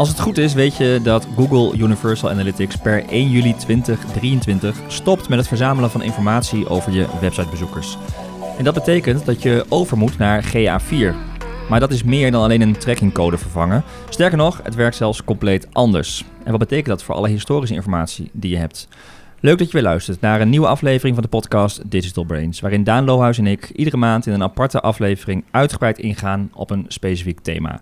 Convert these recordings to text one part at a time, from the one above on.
Als het goed is, weet je dat Google Universal Analytics per 1 juli 2023 stopt met het verzamelen van informatie over je websitebezoekers. En dat betekent dat je over moet naar GA4. Maar dat is meer dan alleen een trackingcode vervangen. Sterker nog, het werkt zelfs compleet anders. En wat betekent dat voor alle historische informatie die je hebt? Leuk dat je weer luistert naar een nieuwe aflevering van de podcast Digital Brains, waarin Daan Lohuis en ik iedere maand in een aparte aflevering uitgebreid ingaan op een specifiek thema.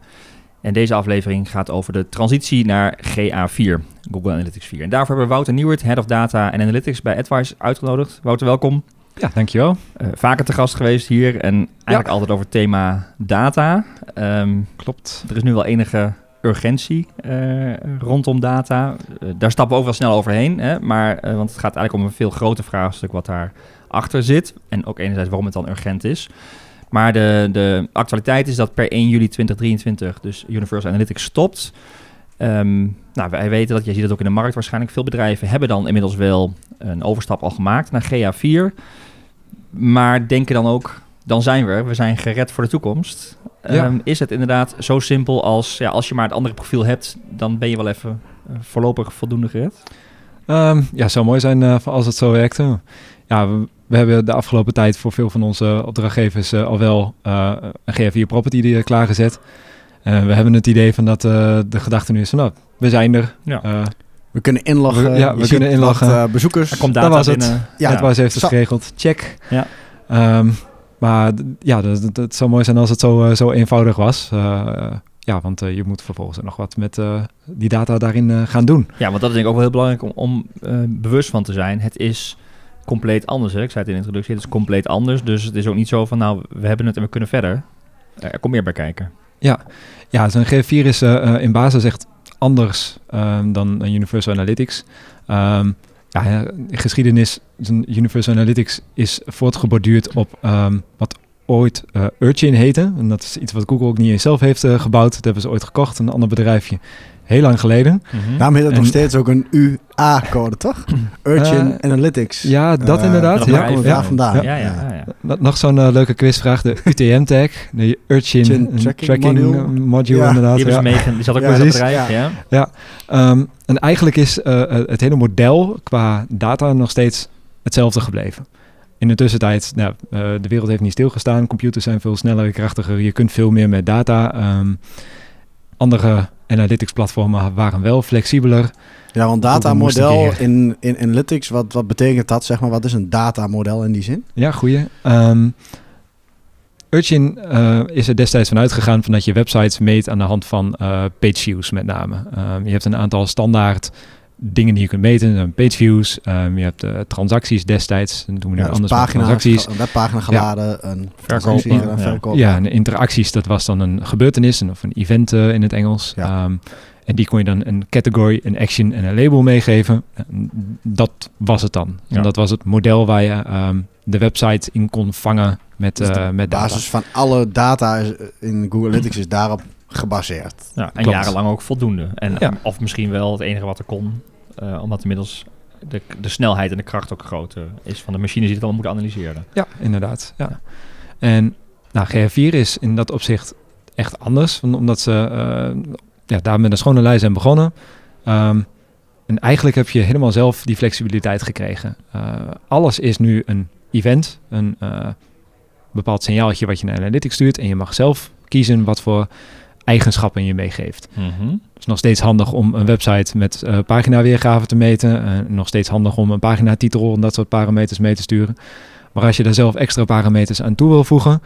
En deze aflevering gaat over de transitie naar GA4, Google Analytics 4. En daarvoor hebben we Wouter Nieuwert, Head of Data en Analytics bij Advice uitgenodigd. Wouter, welkom. Ja, dankjewel. Uh, vaker te gast geweest hier en eigenlijk ja. altijd over het thema data. Um, Klopt. Er is nu wel enige urgentie uh, rondom data. Uh, daar stappen we ook wel snel overheen, hè? Maar, want het gaat eigenlijk om een veel groter vraagstuk wat daarachter zit. En ook enerzijds waarom het dan urgent is. Maar de, de actualiteit is dat per 1 juli 2023 dus Universal Analytics stopt. Um, nou, wij weten dat, je ziet het ook in de markt waarschijnlijk, veel bedrijven hebben dan inmiddels wel een overstap al gemaakt naar GA4. Maar denken dan ook, dan zijn we, we zijn gered voor de toekomst. Ja. Um, is het inderdaad zo simpel als, ja, als je maar het andere profiel hebt, dan ben je wel even uh, voorlopig voldoende gered? Um, ja, zou mooi zijn uh, als het zo werkte. Ja, we, we, hebben de afgelopen tijd voor veel van onze opdrachtgevers uh, al wel een GA4 property die, klaargezet. we hebben het idee van dat de gedachte nu is van, nou, we zijn er. Ja. We kunnen inloggen. We, ja, we kunnen inloggen. Wat, uh, bezoekers. Er komt data dat was het. binnen. Ja, het was heeft het geregeld. Check. Ja. Um, maar ja, het, het zou mooi zijn als het zo, uh, zo eenvoudig was. Uh, ja, want je moet vervolgens nog wat met die data daarin gaan doen. Ja, want dat is denk ik ook wel heel belangrijk om, om bewust van te zijn. Het is compleet anders. Hè? Ik zei het in de introductie, het is compleet anders. Dus het is ook niet zo van, nou, we hebben het en we kunnen verder. Er komt meer bij kijken. Ja, ja zo'n G4 is in basis echt anders um, dan Universal Analytics. Um, ja, geschiedenis, Universal Analytics is voortgeborduurd op um, wat ooit uh, Urchin heette. En dat is iets wat Google ook niet eens zelf heeft gebouwd. Dat hebben ze ooit gekocht, een ander bedrijfje. Heel lang geleden. Mm -hmm. Daarom heet het en, nog steeds ook een UA-code, toch? Urchin uh, Analytics. Ja, dat inderdaad. Ja, komt daar vandaan. Ja, ja, ja, ja. Nog zo'n leuke quizvraag. De UTM-tag. De Urchin tracking, tracking module. module, inderdaad. Die, ja. mee, die zat ook Ja, bij bedrijf. Ja. Ja, um, en eigenlijk is uh, het hele model qua data nog steeds hetzelfde gebleven. In de tussentijd, nou, uh, de wereld heeft niet stilgestaan. Computers zijn veel sneller, krachtiger. Je kunt veel meer met data. Um, andere analytics platformen waren wel flexibeler. Ja, want datamodel in, in analytics, wat, wat betekent dat? Zeg maar, wat is een datamodel in die zin? Ja, goeie. Um, Urchin uh, is er destijds van uitgegaan van dat je websites meet aan de hand van uh, page views met name. Um, je hebt een aantal standaard dingen die je kunt meten, page views. Um, je hebt uh, transacties destijds, dat doen we nu ja, anders pagina, transacties. Een webpagina geladen, ja. een verkoop. Ja, een verkoop. Ja, en interacties, dat was dan een gebeurtenis of een event uh, in het Engels. Ja. Um, en die kon je dan een category, een action en een label meegeven. Dat was het dan. Ja. En dat was het model waar je um, de website in kon vangen met, dus uh, met De basis van alle data in Google Analytics is daarop gebaseerd. Ja, en Klopt. jarenlang ook voldoende. En, Ja. Of misschien wel het enige wat er kon. Uh, omdat inmiddels de, de snelheid en de kracht ook groter is van de machines die het allemaal moeten analyseren. Ja, inderdaad. Ja. En nou, GR4 is in dat opzicht echt anders. Omdat ze uh, ja, daar met een schone lijn zijn begonnen. Um, en eigenlijk heb je helemaal zelf die flexibiliteit gekregen. Uh, alles is nu een event, een uh, bepaald signaaltje wat je naar Analytics stuurt. En je mag zelf kiezen wat voor eigenschappen je meegeeft. Mm-hmm. Het is nog steeds handig om een website met uh, paginaweergave te meten. Uh, nog steeds handig om een paginatitel en dat soort parameters mee te sturen. Maar als je daar zelf extra parameters aan toe wil voegen,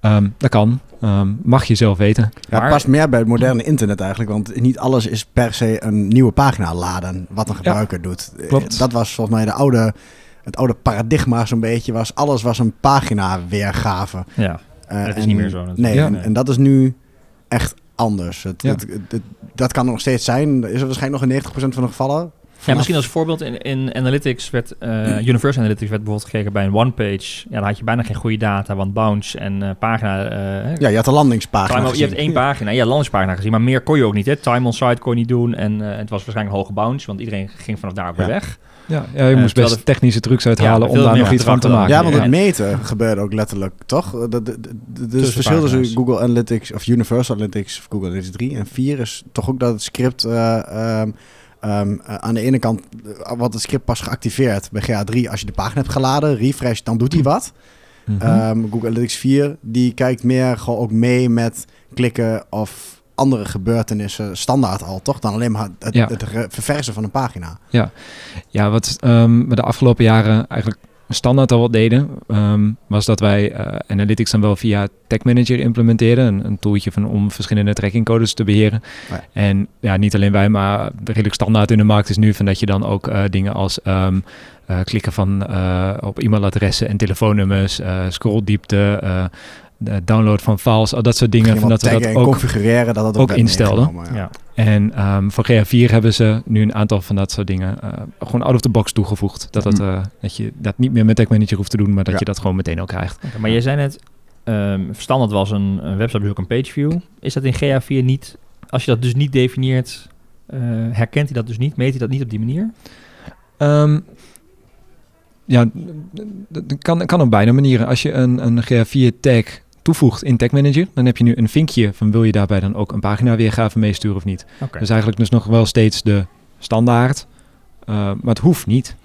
um, dat kan. Um, mag je zelf weten. Ja, het past meer bij het moderne internet eigenlijk. Want niet alles is per se een nieuwe pagina laden, wat een gebruiker ja, doet. Klopt. Dat was volgens mij de oude, het oude paradigma zo'n beetje. Was alles was een pagina weergave. Ja, uh, dat is en, niet meer zo. Nee, ja. en, en dat is nu echt anders. Het, Ja. het, het, dat kan er nog steeds zijn. Is er waarschijnlijk nog in 90% van de gevallen. Ja, misschien als voorbeeld in, in Analytics werd, uh, Universal Analytics werd bijvoorbeeld gekeken bij een one-page. Ja, dan had je bijna geen goede data, want bounce en uh, pagina... Uh, ja, je had de landingspagina time, Je hebt één pagina, ja, landingspagina gezien, maar meer kon je ook niet. Hè? Time on site kon je niet doen en het was waarschijnlijk een hoge bounce, want iedereen ging vanaf daar ook weer ja. weg. Ja, ja je Eh, moest best technische trucs uithalen Ja, om daar nog iets van te maken. Ja, want het meten gebeurde ook letterlijk, toch? Dat- dat- dat- dat- Er is verschil tussen Google Analytics of Universal Analytics of Google Analytics 3 en 4 is toch ook dat het script eh, ehm, ehm, eh, aan de ene kant, eh, wat het script pas geactiveerd bij GA3 als je de pagina hebt geladen, refresh, dan doet hij wat. Mhm. Ehm, Google Analytics 4, die kijkt meer gewoon ook mee met klikken of andere gebeurtenissen standaard al, toch? Dan alleen maar het, Ja. het verversen van een pagina. Ja, wat ehm, we de afgelopen jaren eigenlijk standaard al wat deden, ehm, was dat wij eh, Analytics dan wel via Tag Manager implementeerden. Een, een tooltje van, om verschillende trackingcodes te beheren. Oh ja. En ja, niet alleen wij, maar redelijk standaard in de markt is nu van dat je dan ook eh, dingen als ehm, eh, klikken van, op e-mailadressen en telefoonnummers, scrolldiepte, download van files, al dat soort dingen. Van dat we dat ook configureren, dat het ook instelden. Ja. en ehm, voor GA4 hebben ze nu een aantal van dat soort dingen eh, gewoon out of the box toegevoegd. Dat, Mm. eh, dat je dat niet meer met Tag Manager hoeft te doen, maar dat Ja. je dat gewoon meteen ook krijgt. Maar jij zei net, ehm standaard was een, een websitebezoek een pageview. Is dat in GA4 niet, als je dat dus niet definieert, eh, herkent hij dat dus niet? Meet hij dat niet op die manier? Ehm, ja, dat dat kan, kan op beide manieren. Als je een, een GA4 tag toevoegt in Tag Manager, dan heb je nu een vinkje van wil je daarbij dan ook een pagina weergave meesturen of niet. Oké. Dus eigenlijk dus nog wel steeds de standaard, eh, maar het hoeft niet.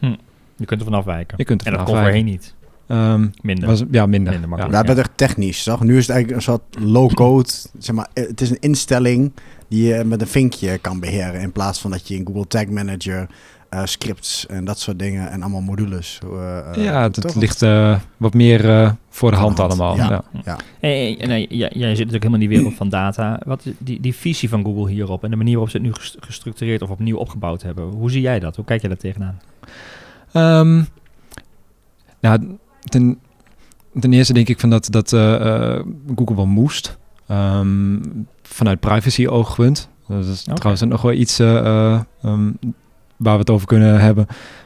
je kunt er vanaf wijken. Je kunt er en dat kon voorheen niet. Ehm, Minder. was, ja, minder. Minder. Ja, dat werd echt technisch, toch? Nu is het eigenlijk een soort low-code. Zeg maar, eh, het is een instelling die je met een vinkje kan beheren. In plaats van dat je in Google Tag Manager eh, scripts en dat soort dingen en allemaal modules. eh, eh, ja, het, ligt eh, wat meer voor de hand allemaal. ja. Ja. Hey, hey, nee, jij, jij zit natuurlijk helemaal in die wereld van data. Wat is die, die visie van Google hierop en de manier waarop ze het nu gest- gestructureerd of opnieuw opgebouwd hebben. Hoe zie jij dat? Hoe kijk jij daar tegenaan? Ehm, nou, ten, ten eerste denk ik van dat, dat Google wel moest. Ehm, vanuit privacy-oogpunt. Dat is trouwens nog wel iets eh, eh, ehm, waar we het over kunnen hebben.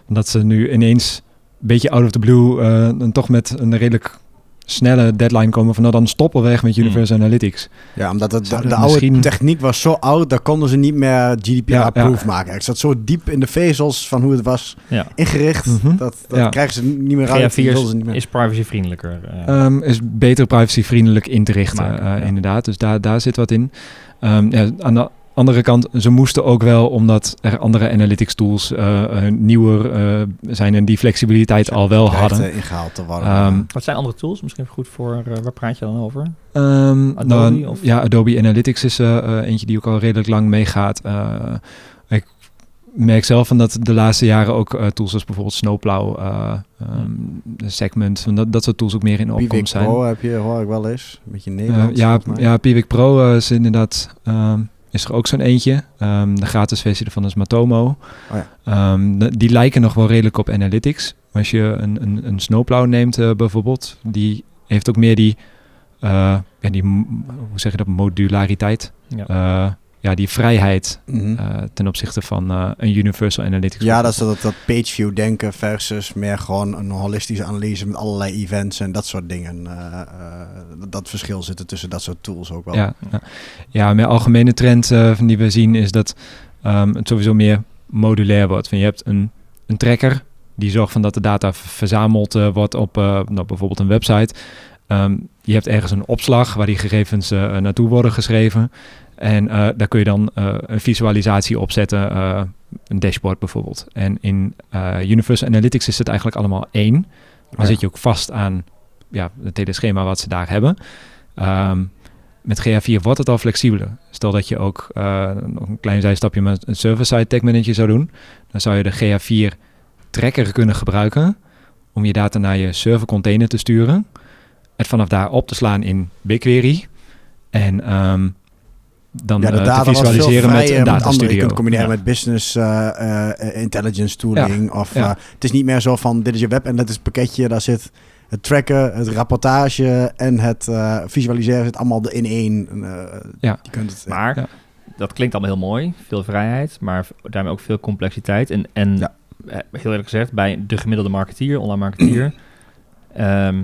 Dat ze nu ineens een beetje out of the blue eh, en toch met een redelijk snelle deadline komen van nou dan stoppen we echt met Hmm. Universal Analytics. Ja, omdat het, de, oude misschien- techniek was zo oud, daar konden ze niet meer GDPR-proof Ja, maken. Ik zat zo diep in de vezels van hoe het was Ja. ingericht. Mhm. Dat, dat Ja. krijgen ze niet meer uit. GA4 willen is, privacyvriendelijker. eh. Ehm, is beter privacyvriendelijk in te richten, Maken, eh, ja. inderdaad. Dus daar, daar zit wat in. Ehm, ja, aan de andere kant, ze moesten ook wel, omdat er andere analytics tools eh, eh, nieuwer eh, zijn en die flexibiliteit al wel hadden. eh, ingehaald te worden. Ehm, Wat zijn andere tools? Misschien even goed voor, eh, waar praat je dan over? Ehm, Adobe nou, of- Ja, Adobe Analytics is eentje die ook al redelijk lang meegaat. Eh, ik merk zelf van dat de laatste jaren ook tools als bijvoorbeeld Snowplow, eh, ehm, de Segment, dat, dat soort tools ook meer in Piwik opkomst zijn. Pro heb je, hoor ik wel eens. Een beetje Nederlands. ja, ja, Piwik Pro is inderdaad, ehm, is er ook zo'n eentje. Ehm, de gratis versie ervan is Matomo. Oh ja. Ehm, die lijken nog wel redelijk op Analytics. Maar als je een, een, een Snowplow neemt eh, bijvoorbeeld, die heeft ook meer die, eh, ja, die hoe zeg je dat, modulariteit. Ja. Ja, die vrijheid Mhm. eh, ten opzichte van eh, een Universal Analytics. Ja, dat is dat, dat pageview denken versus meer gewoon een holistische analyse met allerlei events en dat soort dingen. Eh, dat verschil zit er tussen dat soort tools ook wel. Ja, ja. ja, mijn algemene trend die we zien is dat ehm, het sowieso meer modulair wordt. Van je hebt een, een tracker die zorgt van dat de data verzameld wordt op nou, bijvoorbeeld een website. Ehm, je hebt ergens een opslag waar die gegevens naartoe worden geschreven. En eh, daar kun je dan eh, een visualisatie op zetten, eh, een dashboard bijvoorbeeld. En in Universal Analytics is het eigenlijk allemaal één. Dan Ja. zit je ook vast aan ja, het hele schema wat ze daar hebben. Ehm, met GA4 wordt het al flexibeler. Stel dat je ook nog een klein zijstapje met een server-side tag manager zou doen. Dan zou je de GA4 tracker kunnen gebruiken om je data naar je server container te sturen. Het vanaf daar op te slaan in BigQuery. En ehm, dan Ja, de eh, data te was veel visualiseren met een data andere. Je kunt combineren Ja. met business eh, eh, intelligence tooling. Of, Ja. eh, het is niet meer zo van, dit is je web en dat is het pakketje. Daar zit het tracken, het rapportage en het eh, visualiseren zit allemaal in één. eh, Ja. Je kunt het, Maar Ja. dat klinkt allemaal heel mooi. Veel vrijheid, maar daarmee ook veel complexiteit. En, en Ja. heel eerlijk gezegd, bij de gemiddelde marketeer, online marketeer, ehm,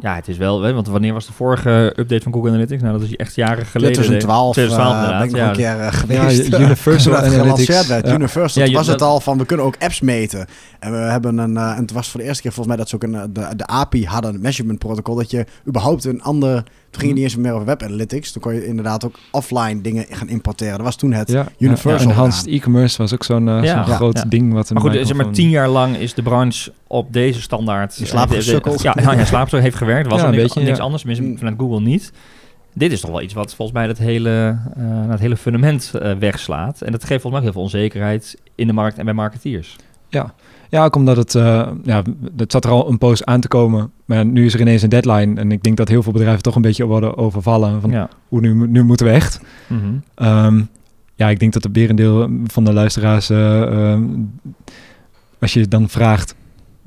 Ja, het is wel, hè, want wanneer was de vorige update van Google Analytics? Nou, dat is echt jaren geleden. 2012, 2012 eh, ben ik nog ja. een keer Ja, geweest. Universal Analytics. werd. Ja. Universal, Ja, toen was het al van, we kunnen ook apps meten. En we hebben een, eh, en het was voor de eerste keer volgens mij dat ze ook een, eh, de, de API hadden, een measurement protocol, dat je überhaupt een ander, toen ging het niet eens meer over web analytics, toen kon je inderdaad ook offline dingen gaan importeren. Dat was toen het Ja, Universal ja, enhanced e-commerce was ook zo'n Ja. Ja. groot Ja. ding. Wat Maar goed, zeg maar tien jaar lang is de branche op deze standaard... In slaap de- de- gesukkeld. Ja, ja, ja slaap heeft gewerkt. Was Ja, er een niks, beetje, niks ja. anders, tenminste Mm. vanuit Google niet. Dit is toch wel iets wat volgens mij dat hele, eh, het hele fundament wegslaat. En dat geeft volgens mij ook heel veel onzekerheid in de markt en bij marketeers. Ja, ook omdat het, eh, ja, het zat er al een poos aan te komen. Maar nu is er ineens een deadline. En ik denk dat heel veel bedrijven toch een beetje worden overvallen. Van, Ja. hoe nu, nu moeten we echt. Mhm. Ehm, ja, ik denk dat het merendeel van de luisteraars, eh, ehm, als je dan vraagt,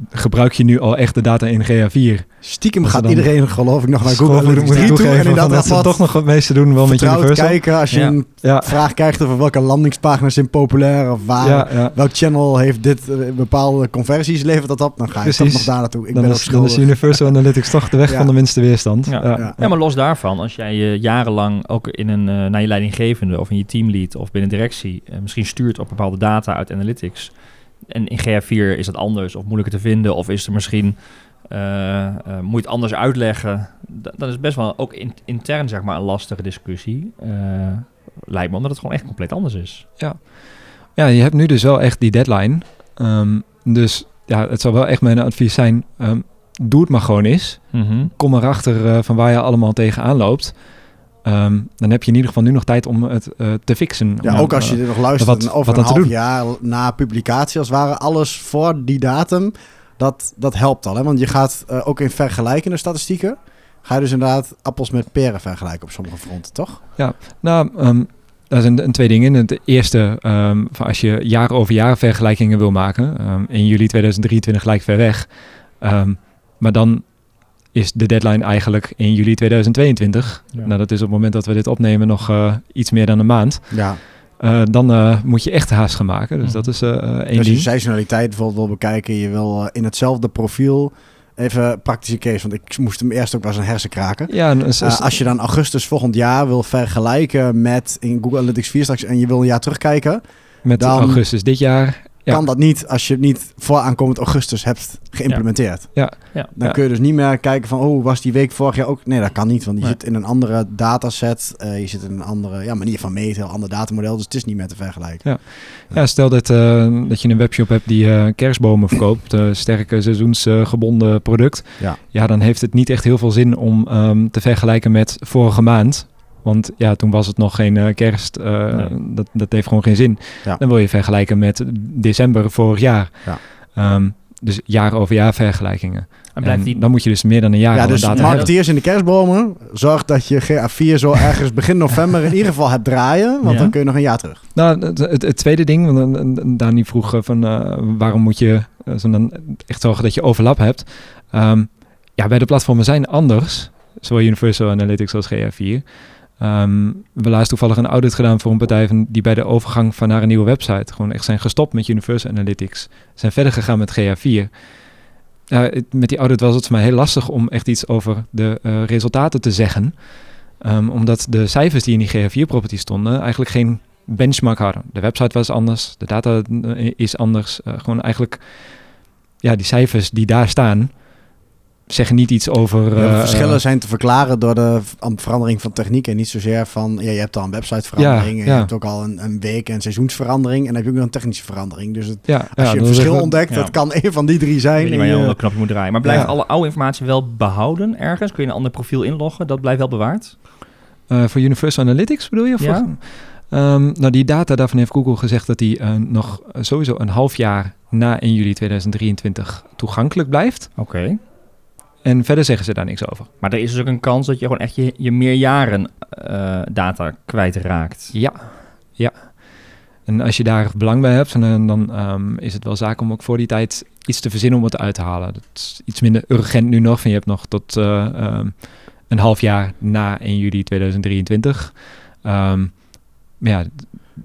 gebruik je nu al echt de data in GA4? Stiekem gaat iedereen geloof ik nog naar School Google moet, Analytics moet ik 3 toe en dat ze wat toch nog het meeste doen wel met Universal. kijken als je Ja. een Ja, vraag krijgt over welke landingspagina's zijn populair of waar. ja, ja. Welk channel heeft dit eh, bepaalde conversies, levert dat op? Dan ga je toch nog daar naartoe. Ik Dan ben is, dan is. Universal Analytics toch de weg Ja. van de minste weerstand. Ja. Ja. Ja. Ja, maar los daarvan, als jij je jarenlang ook in een, eh, naar je leidinggevende of in je teamlead of binnen directie eh, misschien stuurt op bepaalde data uit analytics. En in GA4 is dat anders of moeilijker te vinden of is er misschien, moet je het anders uitleggen. D- dan is best wel ook in- intern zeg maar een lastige discussie. eh, lijkt me omdat het gewoon echt compleet anders is. Ja, je hebt nu dus wel echt die deadline. Ehm, dus ja, het zal wel echt mijn advies zijn. ehm, doe het maar gewoon eens. Kom erachter eh, van waar je allemaal tegenaan loopt. Ehm, dan heb je in ieder geval nu nog tijd om het eh, te fixen. Ja, Om, ook als je eh, dit nog luistert wat- over wat een half jaar na publicatie als het ware, alles voor die datum, dat, dat helpt al. Hè? Want je gaat eh, ook in vergelijkende statistieken, ga je dus inderdaad appels met peren vergelijken op sommige fronten, toch? Nou, ehm dat zijn een, twee dingen. Het eerste, ehm, van als je jaar over jaar vergelijkingen wil maken. ehm, in juli 2023 lijkt ver weg. Maar dan is de deadline eigenlijk in juli 2022. Ja. Nou, dat is op het moment dat we dit opnemen nog eh, iets meer dan een maand. Ja. Eh, dan eh, moet je echt haast gaan maken. Dus Mhm. dat is eh, eh, één Als je ding. seasonaliteit bijvoorbeeld wil bekijken, je wil in hetzelfde profiel, even praktische case, want ik moest hem eerst ook wel eens een hersenkraken. Ja, en, als je dan augustus volgend jaar wil vergelijken met in Google Analytics 4 straks en je wil een jaar terugkijken, met dan- augustus dit jaar. Ja. kan dat niet als je het niet voor aankomend augustus hebt geïmplementeerd. Ja. Ja. Dan Ja. kun je dus niet meer kijken van, oh, was die week vorig jaar ook? Nee, dat kan niet, want je Nee. zit in een andere dataset. eh, je zit in een andere ja, manier van meten, een ander datamodel. Dus het is niet meer te vergelijken. Ja, stel dat, eh, dat je een webshop hebt die eh, kerstbomen verkoopt, eh sterke seizoensgebonden product. Ja. ja, dan heeft het niet echt heel veel zin om ehm, te vergelijken met vorige maand. Want ja, toen was het nog geen eh, kerst. eh, Nee. dat, dat heeft gewoon geen zin. Ja. Dan wil je vergelijken met december vorig jaar. Ja. Ehm, dus jaar over jaar vergelijkingen. En blijft En die, dan moet je dus meer dan een jaar Ja, dus marketeers in de kerstbomen, zorg dat je GA4 zo ergens begin november in ieder geval hebt draaien. Want Ja. dan kun je nog een jaar terug. Nou, het, het, het tweede ding, want dan- dan- Dani vroeg eh, van waarom moet je zo dan echt zorgen dat je overlap hebt. Ehm, ja, bij de platformen zijn anders, zowel Universal Analytics als GA4. Ehm, we hebben laatst toevallig een audit gedaan voor een partij van, die bij de overgang van naar een nieuwe website gewoon echt zijn gestopt met Universal Analytics. Zijn verder gegaan met GA4. Ja, het- met die audit was het voor mij heel lastig om echt iets over de eh, resultaten te zeggen. Ehm, omdat de cijfers die in die GA4-property stonden eigenlijk geen benchmark hadden. De website was anders, de data eh, is anders. Eh, gewoon eigenlijk, ja, die cijfers die daar staan, zeggen niet iets over... Ja, de eh, verschillen zijn te verklaren door de verandering van techniek. En niet zozeer van, ja, je hebt al een websiteverandering. Ja, en je hebt ook al een, een week- en seizoensverandering. En dan heb je ook nog een technische verandering. Dus het, ja, als ja, je een verschil ontdekt, Ja. dat kan een van die drie zijn. en waar je de knopje moet draaien. Maar blijft Ja. alle oude informatie wel behouden ergens? Kun je een ander profiel inloggen? Dat blijft wel bewaard? Eh, voor Universal Analytics bedoel je? Of Ja. voor- Ehm, nou, die data, daarvan heeft Google gezegd dat die eh, nog sowieso een half jaar na 1 juli 2023 toegankelijk blijft. Oké. En verder zeggen ze daar niks over. Maar er is dus ook een kans dat je gewoon echt je, je meerjaren eh, data kwijtraakt. Ja, ja. En als je daar belang bij hebt, dan, dan ehm, is het wel zaak om ook voor die tijd iets te verzinnen om het uit te halen. Dat is iets minder urgent nu nog. Van je hebt nog tot eh, ehm, een half jaar na 1 juli 2023. Ehm, maar ja,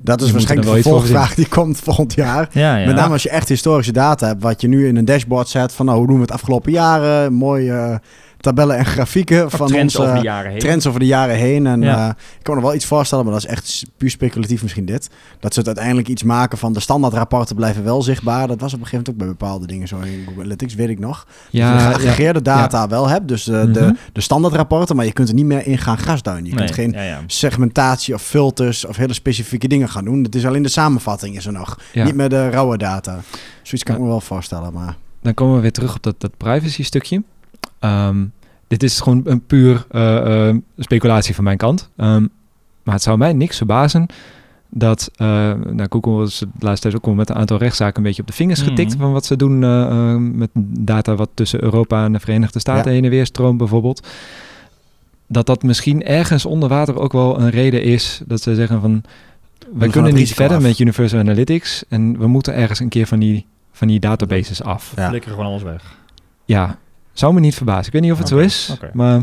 Dat is Je waarschijnlijk de voor vervolgvraag die komt volgend jaar. Ja, ja. Met name als je echt historische data hebt, wat je nu in een dashboard zet van nou, hoe doen we het afgelopen jaren, mooi, eh, tabellen en grafieken van trends onze over de jaren heen. trends over de jaren heen. En Ja. eh, ik kan me nog wel iets voorstellen, maar dat is echt puur speculatief misschien dit. Dat ze het uiteindelijk iets maken van de standaardrapporten blijven wel zichtbaar. Dat was op een gegeven moment ook bij bepaalde dingen zo in Google Analytics, weet ik nog. dat je Ja, ja, geaggregeerde data wel hebt, dus de, de, Mhm. de standaardrapporten, maar je kunt er niet meer in gaan grasduinen. Je Nee, kunt geen ja, ja. segmentatie of filters of hele specifieke dingen gaan doen. Het is alleen de samenvatting is er nog, ja. niet meer de rauwe data. Zoiets kan ik me wel voorstellen, maar... dan komen we weer terug op dat, dat privacy stukje. Ehm, dit is gewoon een puur eh, eh, speculatie van mijn kant. Ehm, maar het zou mij niks verbazen dat uh, nou, Google is de laatste tijd ook al met een aantal rechtszaken een beetje op de vingers getikt Mhm. van wat ze doen uh, uh, met data wat tussen Europa en de Verenigde Staten Ja. heen en weer stroomt bijvoorbeeld. Dat dat misschien ergens onder water ook wel een reden is dat ze zeggen van we kunnen niet verder af. met Universal Analytics en we moeten ergens een keer van die, van die databases af. Ja. Flikkeren gewoon alles weg. Ja, zou me niet verbazen. Ik weet niet of het zo is, maar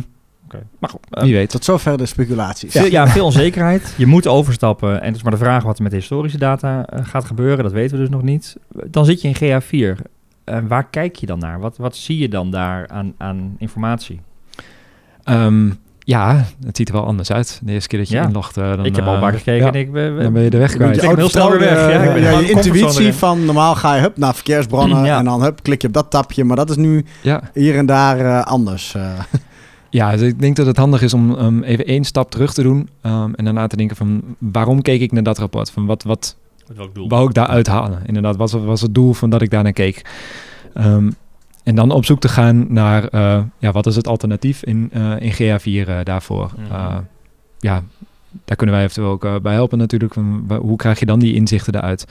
Oké. Maar goed, eh, wie weet. Tot zover de speculaties. Veel, ja, veel onzekerheid. Je moet overstappen. En het is maar de vraag wat er met de historische data eh, gaat gebeuren. Dat weten we dus nog niet. Dan zit je in GA4. Eh, waar kijk je dan naar? Wat, wat zie je dan daar aan, aan informatie? Ehm, ja, het ziet er wel anders uit. De eerste keer dat je Ja. inlogt, eh, dan... ik heb al een eh, gekeken ja, en ik... ben- dan ben je de weg kwijt. je Ik ben heel snel weer weg, ja. Ik ben ja, gewoon je intuïtie in. van normaal ga je hup, naar verkeersbronnen Ja. en dan hup, klik je op dat tapje. Maar dat is nu Ja, hier en daar eh, anders. eh. ja dus ik denk dat het handig is om um, even één stap terug te doen. um, en daarna te denken van, waarom keek ik naar dat rapport? Van wat, wat doel? wou ik daaruit halen? Inderdaad, wat was, was het doel van dat ik daar naar keek? Um, en dan op zoek te gaan naar, uh, ja, wat is het alternatief in, uh, in GA4 uh, daarvoor? Uh, ja, daar kunnen wij eventueel ook bij helpen natuurlijk. Hoe krijg je dan die inzichten eruit?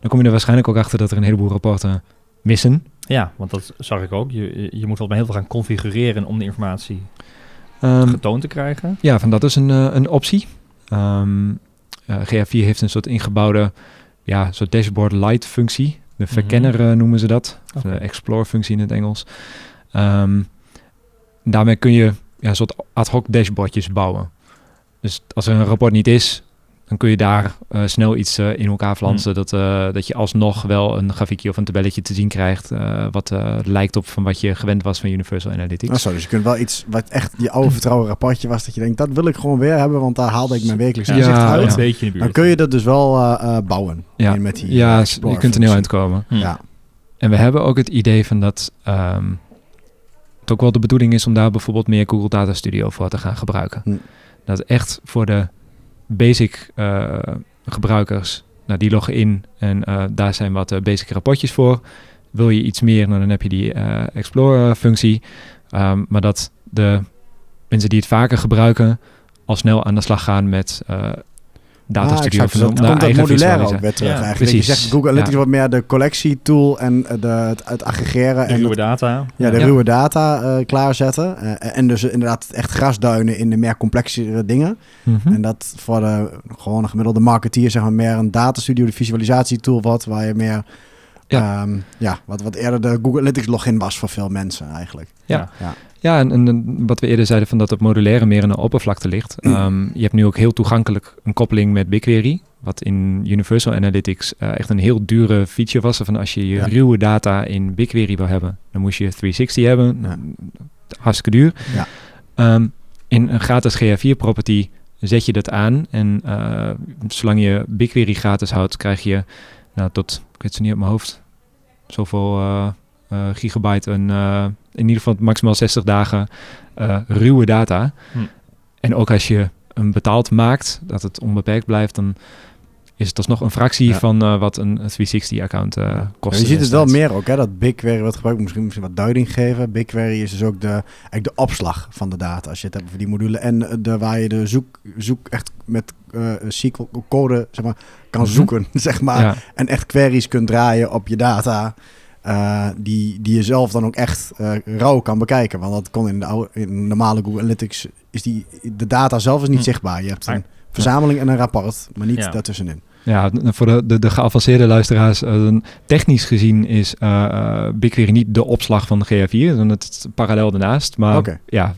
Dan kom je er waarschijnlijk ook achter dat er een heleboel rapporten missen. Ja, want dat zag ik ook. Je, je moet wel heel veel gaan configureren om de informatie Um, getoond te krijgen. ja, van dat is een, een optie. Um, uh, GA4 heeft een soort ingebouwde ja, soort dashboard light functie. De verkenner uh, noemen ze dat. Oké. de explore functie in het Engels. Um, daarmee kun je ja, een soort ad hoc dashboardjes bouwen. Dus als er een rapport niet is, dan kun je daar uh, snel iets uh, in elkaar flansen. Hmm. Dat, uh, dat je alsnog wel een grafiekje of een tabelletje te zien krijgt. uh, wat uh, lijkt op van wat je gewend was van Universal Analytics. Oh, zo, dus je kunt wel iets wat echt je oude vertrouwen rapportje was. Dat je denkt, dat wil ik gewoon weer hebben, want daar haalde ik mijn wekelijkse Ja, ja. uit. Een beetje in de Dan buurt. kun je dat dus wel bouwen. Ja, met die, ja je kunt er niet Explore-functie. uitkomen. Hm. Ja. En we hebben ook het idee van dat um, het ook wel de bedoeling is om daar bijvoorbeeld meer Google Data Studio voor te gaan gebruiken. Hm. Dat echt voor de basic uh, gebruikers, nou, die loggen in en uh, daar zijn wat uh, basic rapportjes voor. Wil je iets meer, nou, dan heb je die Explore-functie. Um, maar dat de mensen die het vaker gebruiken al snel aan de slag gaan met Data Ah, Studio. exact. Naar komt dat eigen modulaire ook weer terug Ja, eigenlijk. precies. Je zegt Google Analytics Ja. wat meer de collectietool en eh, de, het, het aggregeren De en ruwe het- data. ja, de Ja. ruwe data eh, klaarzetten. Eh, en dus inderdaad echt grasduinen in de meer complexere dingen. Mhm. En dat voor de gewone gemiddelde marketeer zeg maar meer een datastudio, de visualisatietool wat, waar je meer ja. ja, wat, wat eerder de Google Analytics login was voor veel mensen eigenlijk. Ja. Ja. Ja, en, en wat we eerder zeiden van dat het modulaire meer aan de oppervlakte ligt. Mm. Um, je hebt nu ook heel toegankelijk een koppeling met BigQuery. Wat in Universal Analytics uh, echt een heel dure feature was. Van als je je Ja. ruwe data in BigQuery wil hebben, dan moest je 360 hebben. Ja. Hartstikke duur. Ja. Um, in een gratis GA4 property zet je dat aan. En uh, zolang je BigQuery gratis houdt, krijg je nou, tot, ik weet het niet op mijn hoofd, zoveel uh, uh, gigabyte een, uh, in ieder geval maximaal 60 dagen uh, ruwe data. Hm. En ook als je hem betaald maakt, dat het onbeperkt blijft, dan is het alsnog een fractie Ja. van uh, wat een 360-account uh, kost. Ja, je ziet het wel meer ook, hè, dat BigQuery wordt gebruikt. Misschien, misschien wat duiding geven. BigQuery is dus ook de, eigenlijk de opslag van de data. Als je het hebt over die module. En eh, de, waar je de zoek, zoek echt met uh, SQL-code zeg maar, kan Mhm. zoeken. Zeg maar. Ja, En echt queries kunt draaien op je data. eh, die, die je zelf dan ook echt eh, rauw kan bekijken. Want dat kon in de, oude, in de normale Google Analytics. Is die, de data zelf is niet Hm. zichtbaar. Je hebt een verzameling en een rapport. Maar niet Ja. daartussenin. Ja, voor de, de, de geavanceerde luisteraars, uh, technisch gezien is uh, uh, BigQuery niet de opslag van de GA4, dan het is parallel daarnaast. Maar ja,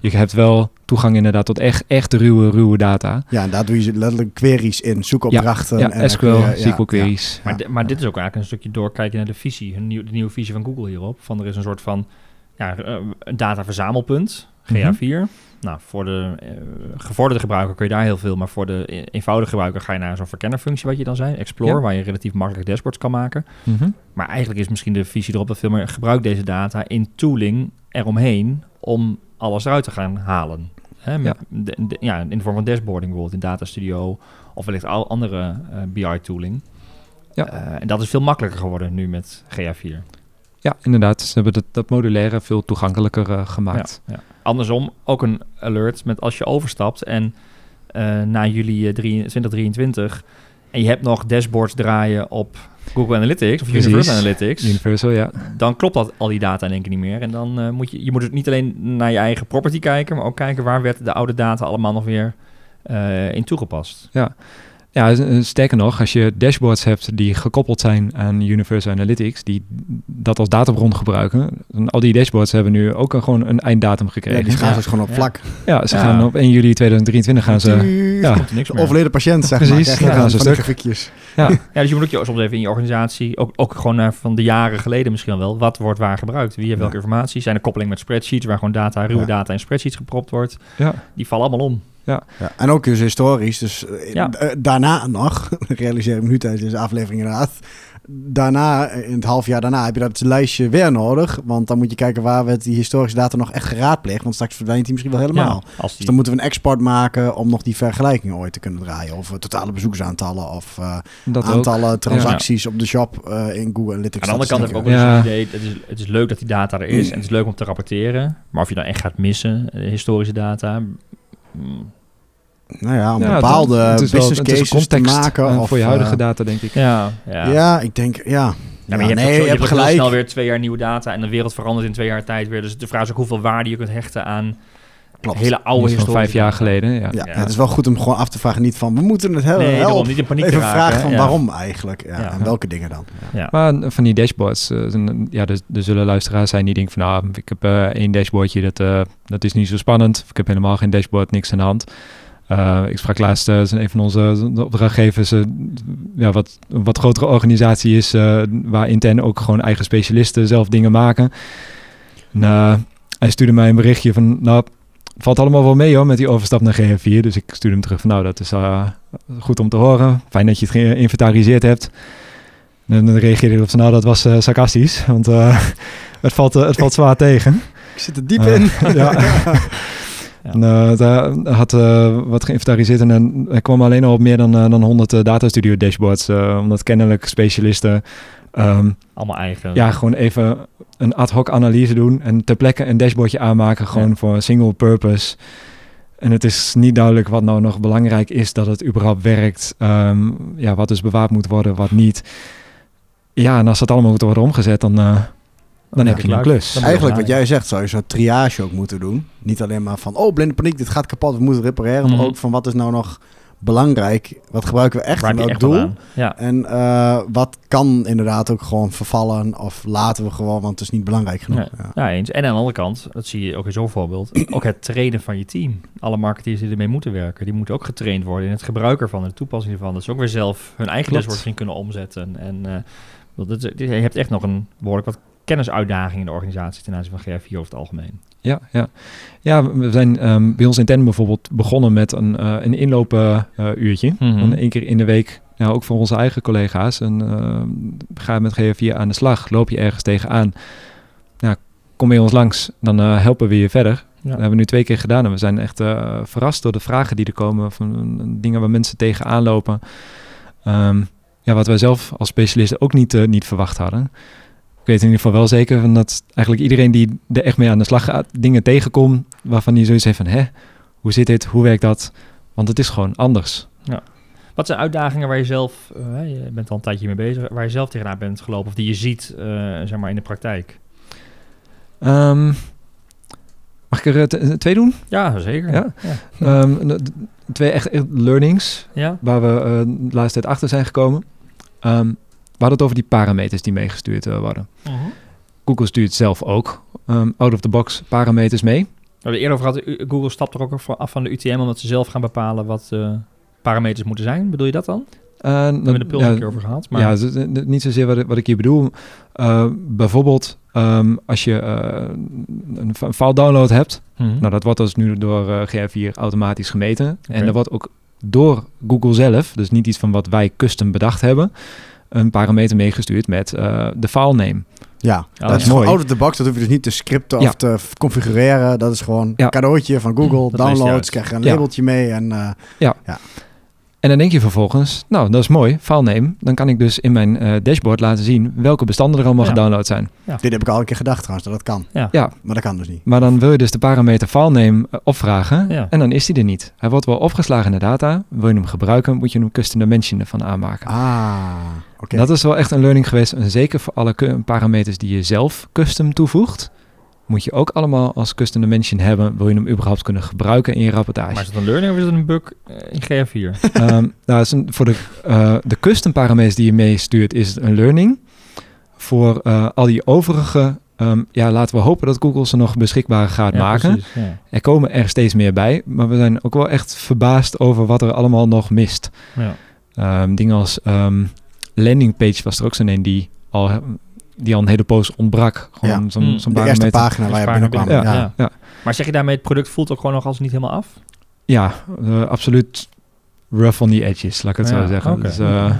je hebt wel toegang inderdaad tot echt, echt ruwe, ruwe data. Ja, en daar doe je letterlijk queries in. Zoekopdrachten. Ja, en SQL, ja, SQL queries. Maar, di- maar dit is ook eigenlijk een stukje doorkijken naar de visie. Een nieuw, de nieuwe visie van Google hierop. Van er is een soort van ja, eh, een dataverzamelpunt, GA4. Nou, voor de eh, gevorderde gebruiker kun je daar heel veel, maar voor de e- eenvoudige gebruiker ga je naar zo'n verkennerfunctie wat je dan zei, Explore, Ja. waar je relatief makkelijk dashboards kan maken. Mhm. Maar eigenlijk is misschien de visie erop dat veel meer gebruik deze data in tooling eromheen om alles eruit te gaan halen. Hè, met, de- de- ja, in de vorm van dashboarding bijvoorbeeld in Data Studio of wellicht al andere eh, BI-tooling. Ja. en dat is veel makkelijker geworden nu met GA4. Ja, inderdaad. Ze hebben dat, dat modulaire veel toegankelijker eh, gemaakt. Ja, ja. Andersom ook een alert met als je overstapt en eh, na juli eh, drie- 2023 en je hebt nog dashboards draaien op Google Analytics of Precies. Universal Analytics, Universal, ja. dan klopt dat al die data in één keer niet meer. En dan eh, moet je, je moet dus niet alleen naar je eigen property kijken, maar ook kijken waar werd de oude data allemaal nog weer eh, in toegepast. Ja, eh, sterker nog, als je dashboards hebt die gekoppeld zijn aan Universal Analytics, die dat als databron gebruiken, dan al die dashboards hebben nu ook een, gewoon een einddatum Ja, gekregen. die gaan Ja. dus gewoon op Ja. vlak. Ja, ze Ja. gaan op 1 juli 2023 gaan ze... Ja. Niks meer. Overleden patiënt, zeg Precies, maar. Dan gaan ze stuk. grafiekjes. Ja, Ja, dus je moet ook je soms even in je organisatie, ook, ook gewoon naar van de jaren geleden misschien wel, wat wordt waar gebruikt? Wie heeft Ja. welke informatie? Zijn er koppelingen met spreadsheets waar gewoon data, ruwe Ja. data in spreadsheets gepropt wordt? ja. Die vallen allemaal om. Ja, en ook dus historisch. Dus eh, Ja. eh, daarna nog, realiseer ik me nu tijdens deze aflevering inderdaad. Daarna, eh, in het half jaar daarna, heb je dat lijstje weer nodig. Want dan moet je kijken waar we die historische data nog echt geraadpleegd. Want straks verdwijnt die misschien wel helemaal. Ja, als Dus dan moeten we een export maken om nog die vergelijkingen ooit te kunnen draaien. Of totale bezoeksaantallen of eh, Dat ook. aantallen transacties op de shop eh, in Google Analytics. aan de andere kant heb ik ook wel Ja. eens een idee, het is, het is leuk dat die data er is en het is leuk om te rapporteren. Maar of je dan echt gaat missen, historische data, Nou ja, om Ja, bepaalde het is wel- business het is een cases te context, maken. eh, of, voor je huidige eh, data, denk ik. ja, ja. Ja. ik denk, ja. Ja, maar je hebt, nee, ook zo- je hebt gelijk. snel weer twee jaar nieuwe data en de wereld verandert in twee jaar tijd weer. Dus de vraag is ook hoeveel waarde je kunt hechten aan Klopt. hele oude Niet van vijf jaar geleden, ja. Ja, Ja. het is wel goed om gewoon af te vragen. Niet van, we moeten het hebben. Nee, help. daarom niet in paniek Even te raken. vragen van ja. waarom eigenlijk. Ja, Ja. En welke dingen dan. Ja. Maar van die dashboards, eh, zijn- ja, er, er zullen luisteraars zijn die denken van, nou, ik heb eh, één dashboardje, dat, eh, dat is niet zo spannend. Ik heb helemaal geen dashboard, niks aan de hand. Eh, ik sprak laatst, eh, een van onze opdrachtgevers, ja, wat een wat grotere organisatie is, eh, waar intern ook gewoon eigen specialisten zelf dingen maken. En, hij stuurde mij een berichtje van, nou, valt allemaal wel mee hoor, met die overstap naar GF4. Dus ik stuurde hem terug van, nou, dat is eh, goed om te horen. Fijn dat je het geïnventariseerd hebt. En dan reageerde hij op van, nou, dat was eh, sarcastisch, want eh, het, valt, het valt zwaar tegen. Ik zit er diep in. ja. En, eh, daar had wat geïnventariseerd en er kwam alleen al op meer dan, dan 100 eh, Data Studio dashboards. omdat kennelijk specialisten ehm, Allemaal eigen. ja, gewoon even een ad hoc analyse doen en ter plekke een dashboardje aanmaken, gewoon Ja. voor een single purpose. En het is niet duidelijk wat nou nog belangrijk is dat het überhaupt werkt. Ehm, ja, wat dus bewaard moet worden, wat niet. Ja, en als dat allemaal moet worden omgezet, dan, eh, dan heb je een klus. Eigenlijk wat jij zegt, zou je zo'n triage ook moeten doen. Niet alleen maar van, oh, blinde paniek, dit gaat kapot, we moeten repareren. Mhm. Maar ook van, wat is nou nog belangrijk? Wat gebruiken we echt Waar in je welk doel? Ja. En eh, wat kan inderdaad ook gewoon vervallen? Of laten we gewoon, want het is niet belangrijk genoeg. Ja. Ja, eens. En aan de andere kant, dat zie je ook in zo'n voorbeeld, ook het trainen van je team. Alle marketeers die ermee moeten werken, die moeten ook getraind worden in het gebruik ervan, in de toepassing ervan. Dat ze ook weer zelf hun eigen Klopt. dashboard zien kunnen omzetten. En eh, dat je hebt echt nog een behoorlijk wat kennisuitdaging in de organisatie ten aanzien van GF4 over het algemeen. Ja, ja. ja we zijn ehm, bij ons intern bijvoorbeeld begonnen met een, eh een inloopuurtje. Mhm. En één keer in de week, ja, ook voor onze eigen collega's. En ehm, ga met GF4 aan de slag. Loop je ergens tegenaan. Ja, kom bij ons langs, dan eh, helpen we je verder. Ja. Dat hebben we nu twee keer gedaan. En we zijn echt eh, verrast door de vragen die er komen. Van eh, dingen waar mensen tegenaan lopen. Ehm, ja, wat wij zelf als specialisten ook niet, eh, niet verwacht hadden. Ik weet in ieder geval wel zeker van dat eigenlijk iedereen die er echt mee aan de slag gaat, dingen tegenkomt waarvan die zoiets heeft van, hè, hoe zit dit, hoe werkt dat? Want het is gewoon anders. Wat zijn uitdagingen waar je zelf, eh, je bent al een tijdje mee bezig, waar je zelf tegenaan bent gelopen of die je ziet eh, zeg maar in de praktijk? Ehm, mag ik er eh, twee doen? Ja, zeker. Ja. Ja. Ehm, twee echt, echt learnings ja. waar we eh, de laatste tijd achter zijn gekomen. Ehm, we hadden het over die parameters die meegestuurd eh, worden. Mhm. Google stuurt zelf ook ehm, out-of-the-box parameters mee. We hebben eerder over gehad, Google stapt er ook af van de UTM omdat ze zelf gaan bepalen wat eh, parameters moeten zijn. Bedoel je dat dan? Eh, We hebben de pil ja, een keer over gehad. Maar Ja, niet zozeer wat, ik- wat ik hier bedoel. Bijvoorbeeld ehm, als je een, file download hebt. Mhm. Nou, dat wordt dus nu door eh GR4 automatisch gemeten. En dat wordt ook door Google zelf, dus niet iets van wat wij custom bedacht hebben, een parameter meegestuurd met eh, de file name. Ja, dat ja. is Mooi. out of the box. Dat hoef je dus niet te scripten Ja. of te configureren. Dat is gewoon Ja. een cadeautje van Google. Dat hij Downloads, krijg je een Ja. labeltje mee. En eh, En dan denk je vervolgens, nou, dat is mooi, file name. Dan kan ik dus in mijn eh, dashboard laten zien welke bestanden er allemaal Ja. gedownload zijn. dit heb ik al een keer gedacht trouwens, dat dat kan. Ja. Ja. Maar dat kan dus niet. Maar dan wil je dus de parameter file name eh, opvragen Ja. en dan is die er niet. Hij wordt wel opgeslagen in de data. Wil je hem gebruiken, moet je hem custom dimension ervan aanmaken. Ah, oké. Dat is wel echt een learning geweest. En zeker voor alle parameters die je zelf custom toevoegt, moet je ook allemaal als custom dimension hebben. Wil je hem überhaupt kunnen gebruiken in je rapportage? Maar is het een learning of is het een bug eh, in GR4? Ehm, nou, is een- voor de, eh, de custom parameters die je meestuurt is het een learning. Voor eh, al die overige, ehm, ja, laten we hopen dat Google ze nog beschikbaar gaat Ja, maken. precies, ja. Er komen er steeds meer bij, maar we zijn ook wel echt verbaasd over wat er allemaal nog mist. Ja. Ehm, dingen als landing page was er ook zo'n een die al, die al een hele poos ontbrak. Gewoon Ja. zo'n Mm. zo'n de eerste pagina waar je binnenkwam. Ja. binnen- Ja, Maar zeg je daarmee, het product voelt ook gewoon nog als niet helemaal af? ja eh, absoluut rough on the edges, laat ik het Ja, zo zeggen. oké. Dus, eh,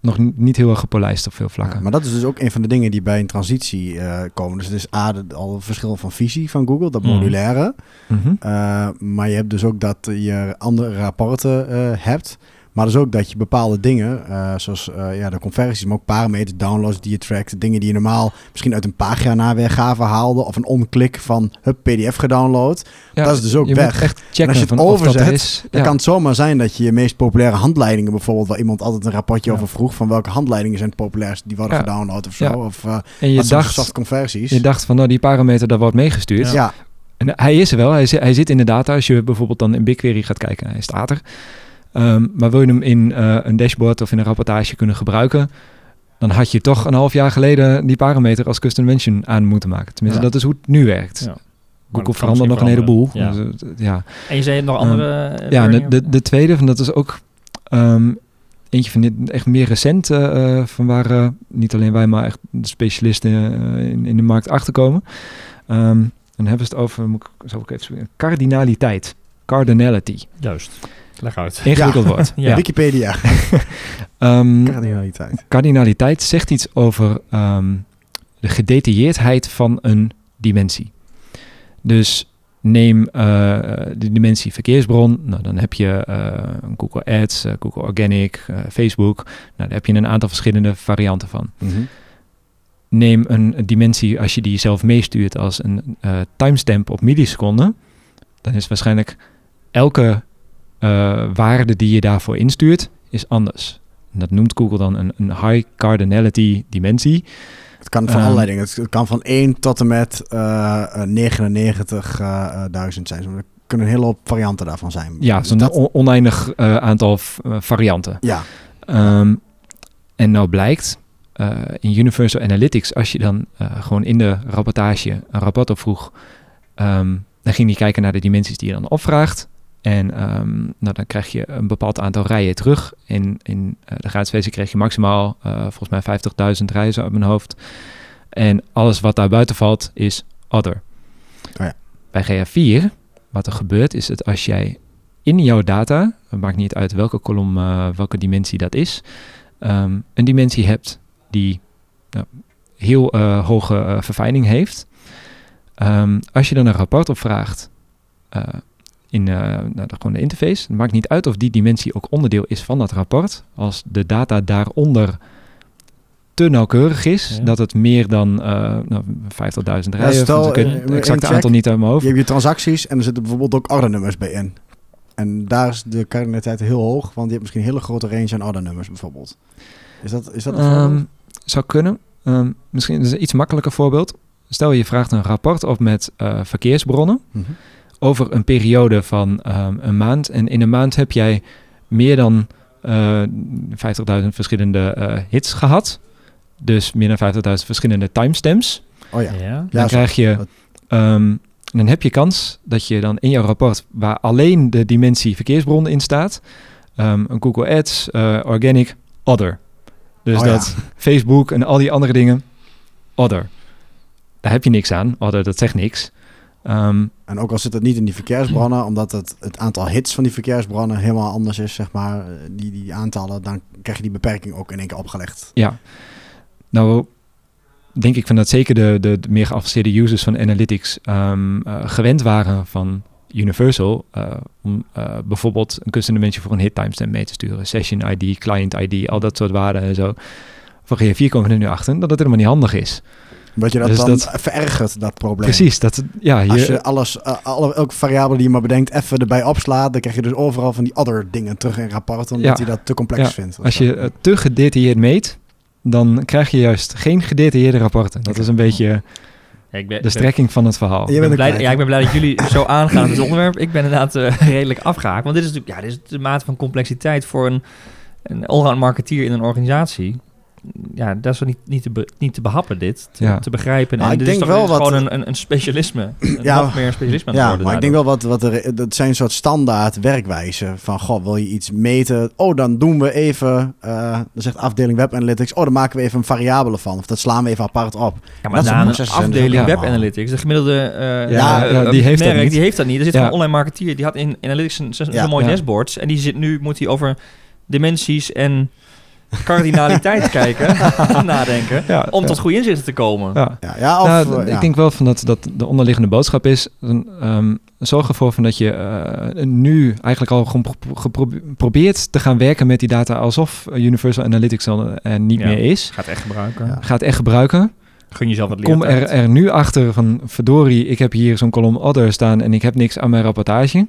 nog niet heel erg gepolijst op veel vlakken. Ja, maar dat is dus ook een van de dingen die bij een transitie eh, komen. Dus het is A, de- al een verschil van visie van Google, dat Mhm. modulaire. Mhm. Uh, maar je hebt dus ook dat je andere rapporten uh, hebt. Maar dus ook dat je bepaalde dingen, uh, zoals uh, ja, de conversies, maar ook parameters, downloads die je trackt, dingen die je normaal misschien uit een pagina weergave haalde of een onklik van het PDF gedownload. Ja, dat is dus ook je weg. Moet echt En checken als je het er overzet, is. Dan kan het zomaar zijn dat je je meest populaire handleidingen bijvoorbeeld, waar iemand altijd een rapportje Ja. over vroeg, van welke handleidingen zijn het populairst, die worden gedownload of zo. Of uh, en je soft dacht, conversies. je dacht van nou die parameter dat wordt meegestuurd. ja. En hij is er wel, hij, zit- hij zit in de data. Als je bijvoorbeeld dan in BigQuery gaat kijken, hij staat er. Ehm, maar wil je hem in eh, een dashboard of in een rapportage kunnen gebruiken, dan had je toch een half jaar geleden die parameter als custom dimension aan moeten maken. Tenminste, Ja. dat is hoe het nu werkt. Ja. Google verandert nog een heleboel. Dus, eh, ja. En je zei nog andere... eh, ja, de, de, de tweede, van dat is ook ehm, eentje van dit echt meer recent, van waar niet alleen wij, maar echt de specialisten in, in de markt achterkomen. Ehm dan hebben ze het over, moet ik, zal ik even zoeken, cardinaliteit. Cardinality. Juist. Leg uit. Ingewikkeld woord. Ja. ja. Wikipedia. Ehm, Cardinaliteit. cardinaliteit zegt iets over ehm, de gedetailleerdheid van een dimensie. Dus neem eh, de dimensie verkeersbron. Nou, dan heb je eh, Google Ads, eh, Google Organic, Facebook. Nou, daar heb je een aantal verschillende varianten van. Mhm. Neem een dimensie, als je die zelf meestuurt als een eh, timestamp op milliseconden, dan is waarschijnlijk elke eh, waarde die je daarvoor instuurt, is anders. En dat noemt Google dan een, een high cardinality dimensie. Het kan van Ehm, allerlei dingen. Het, kan van 1 tot en met eh, eh, 99.000 zijn. Er kunnen een hele hoop varianten daarvan zijn. Ja, Dus zo'n dat- on- oneindig eh, aantal eh, varianten. ja. Ehm, en nou blijkt eh, in Universal Analytics, als je dan eh, gewoon in de rapportage een rapport opvroeg, ehm, dan ging die kijken naar de dimensies die je dan opvraagt. En ehm, nou, dan krijg je een bepaald aantal rijen terug. In, in eh, de versie kreeg je maximaal eh, volgens mij 50.000 rijen uit mijn hoofd. En alles wat daar buiten valt is other. Oh ja. Bij GA4, wat er gebeurt, is het als jij in jouw data, het maakt niet uit welke kolom, eh, welke dimensie dat is, ehm, een dimensie hebt die nou, heel hoge verfijning heeft. Ehm, als je dan een rapport opvraagt in eh, nou, de, gewoon de interface, het maakt niet uit of die dimensie ook onderdeel is van dat rapport. Als de data daaronder te nauwkeurig is, Ja. dat het meer dan eh nou, 50.000 rijen, stel, of ik eh, het exacte check. aantal niet uit mijn hoofd. Je hebt je transacties en er zitten bijvoorbeeld ook ordernummers bij in. En daar is de cardinaliteit heel hoog, want je hebt misschien een hele grote range aan ordernummers bijvoorbeeld. Is dat, is dat een Ehm, voorbeeld? zou kunnen. Ehm, misschien is een iets makkelijker voorbeeld. Stel je vraagt een rapport op met eh, verkeersbronnen Mhm. Over een periode van ehm, een maand. En in een maand heb jij meer dan eh 50.000 verschillende eh, hits gehad. Dus meer dan 50.000 verschillende timestamps. Oh ja. Ja. Dan krijg je, ehm, dan heb je kans dat je dan in jouw rapport, waar alleen de dimensie verkeersbron in staat, Ehm, een Google Ads, eh, organic, other. Dus Oh ja. dat Facebook en al die andere dingen, other. Daar heb je niks aan. Other, dat zegt niks. Ehm, En ook al zit het niet in die verkeersbronnen, omdat het, het aantal hits van die verkeersbronnen helemaal anders is, zeg maar, eh, die, die aantallen, dan krijg je die beperking ook in één keer opgelegd. Ja, nou denk ik van dat zeker de, de, de meer geavanceerde users van analytics ehm, eh, gewend waren van Universal eh, om bijvoorbeeld een custom dimension voor een hit timestamp mee te sturen, session ID, client ID, al dat soort waarden en zo. Van GA4 komen we er nu achter dat het helemaal niet handig is. Dat je dat Dus dan dat- verergert, dat probleem. Precies, dat ja, Als je, je alles, eh, alle, elke variabele die je maar bedenkt, even erbij opslaat, dan krijg je dus overal van die other dingen terug in rapporten, omdat Ja. hij dat te complex Ja, vindt. als je eh, te gedetailleerd meet, dan krijg je juist geen gedetailleerde rapporten. Dat is een beetje Ja, ik ben, de strekking van het verhaal. Je Ik ben, blij, ja, ik ben blij dat jullie zo aangaan op het onderwerp. Ik ben inderdaad eh, redelijk afgehaakt. Want dit is natuurlijk ja, dit is de mate van complexiteit voor een, een allround marketeer in een organisatie. Ja, dat is wel niet, niet, te, be- niet te behappen, dit. Te, Ja. te begrijpen. Maar en ik dit denk is toch wel is wat- gewoon een, een, een specialisme. Een Ja, nog meer specialisme aan het Ja, worden maar ik denk wel wat, wat er, dat zijn een soort standaard werkwijzen van, goh, wil je iets meten? Oh, dan doen we even, eh dan zegt afdeling Web Analytics, oh, dan maken we even een variabele van, of dat slaan we even apart op. Ja, maar dat na een er afdeling Web. Analytics, de gemiddelde eh, Ja, eh, ja, die heeft dat merk, niet. Die heeft dat niet. Er zit een online marketeer, die had in Analytics een, zo'n Ja. mooie Ja. dashboards. En die zit nu, moet hij over dimensies en cardinaliteit kijken, nadenken, Ja, om ja. tot goede inzichten te komen. Ja. Ja, ja of... Nou, eh, ik denk wel van dat, dat de onderliggende boodschap is... een, ehm, zorg ervoor van dat je eh, nu eigenlijk al gewoon probeert te gaan werken met die data... alsof Universal Analytics al er niet Ja. meer is. Gaat echt gebruiken. Ja. Ga het echt gebruiken. Gun jezelf wat Kom er, er nu achter van... verdorie, ik heb hier zo'n kolom other staan... en ik heb niks aan mijn rapportage...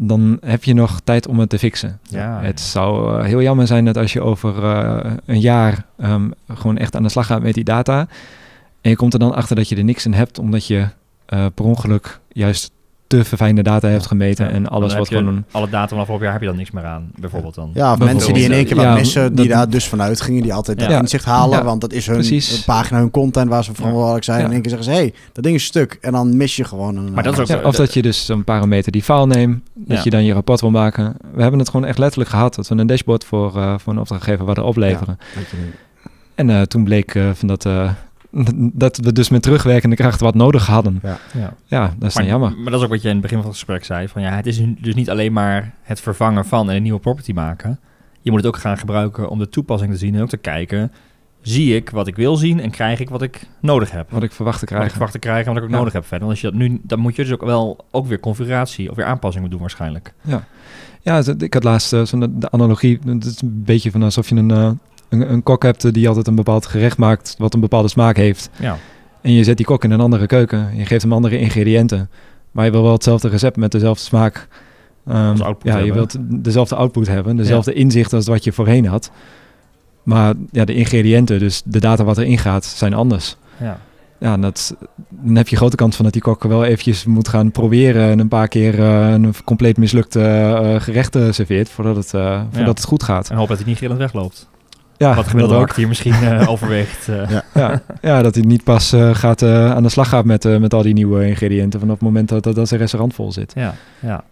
dan heb je nog tijd om het te fixen. Ja. Het zou eh, heel jammer zijn dat als je over eh, een jaar ehm, gewoon echt aan de slag gaat met die data. En je komt er dan achter dat je er niks in hebt, omdat je eh, per ongeluk juist te verfijnde data hebt gemeten Ja, en alles wat je gewoon... Alle data van afgelopen jaar heb je dan niks meer aan, bijvoorbeeld dan. Ja, of mensen die in één keer wat Ja, missen, die dat- daar dus vanuit gingen, die altijd dat Ja. inzicht halen, Ja, want dat is hun precies. pagina, hun content waar ze verantwoordelijk zijn. Ja. En in één keer zeggen ze, hé, hey, dat ding is stuk. En dan mis je gewoon een... Maar dat is ook Ja, zo- of dat je dus een parameter die file neemt, dat Ja. je dan je rapport wil maken. We hebben het gewoon echt letterlijk gehad, dat we een dashboard voor, eh, voor een opdrachtgever wilden opleveren. En eh, toen bleek eh, van dat, eh, dat we dus met terugwerkende kracht wat nodig hadden. Ja. Ja, dat is dan jammer. maar dat is ook wat je in het begin van het gesprek zei. Van ja, het is dus niet alleen maar het vervangen van en een nieuwe property maken. Je moet het ook gaan gebruiken om de toepassing te zien en ook te kijken. Zie ik wat ik wil zien en krijg ik wat ik nodig heb? Wat ik verwacht te Wat ik krijgen. verwacht te krijgen en wat ik ook Ja. nodig heb verder. Want als je dat nu, dan moet je dus ook wel ook weer configuratie of weer aanpassingen doen waarschijnlijk. Ja, z- ik had laatst eh, zo'n de analogie. Het is een beetje van alsof je een, eh, een, een kok hebt eh, die altijd een bepaald gerecht maakt wat een bepaalde smaak heeft. Ja, En je zet die kok in een andere keuken. Je geeft hem andere ingrediënten. Maar je wil wel hetzelfde recept met dezelfde smaak. Als output ja, je hebben. wilt dezelfde output hebben. Dezelfde inzicht als wat je voorheen had. Maar ja, de ingrediënten, dus de data wat erin gaat, zijn anders. ja. Ja, en dat, dan heb je grote kans van dat die kok wel eventjes moet gaan proberen en een paar keer eh, een compleet mislukte eh, gerecht serveert voordat het, voordat het goed gaat. En hoop dat hij niet gillend wegloopt. Ja, wat gemiddelde dat ook. marketeer misschien eh, overweegt. eh. Ja. Ja, ja, dat hij niet pas eh, gaat, eh, aan de slag gaat met, eh, met al die nieuwe ingrediënten vanaf het moment dat, dat, dat zijn restaurant vol zit. Ja, ja.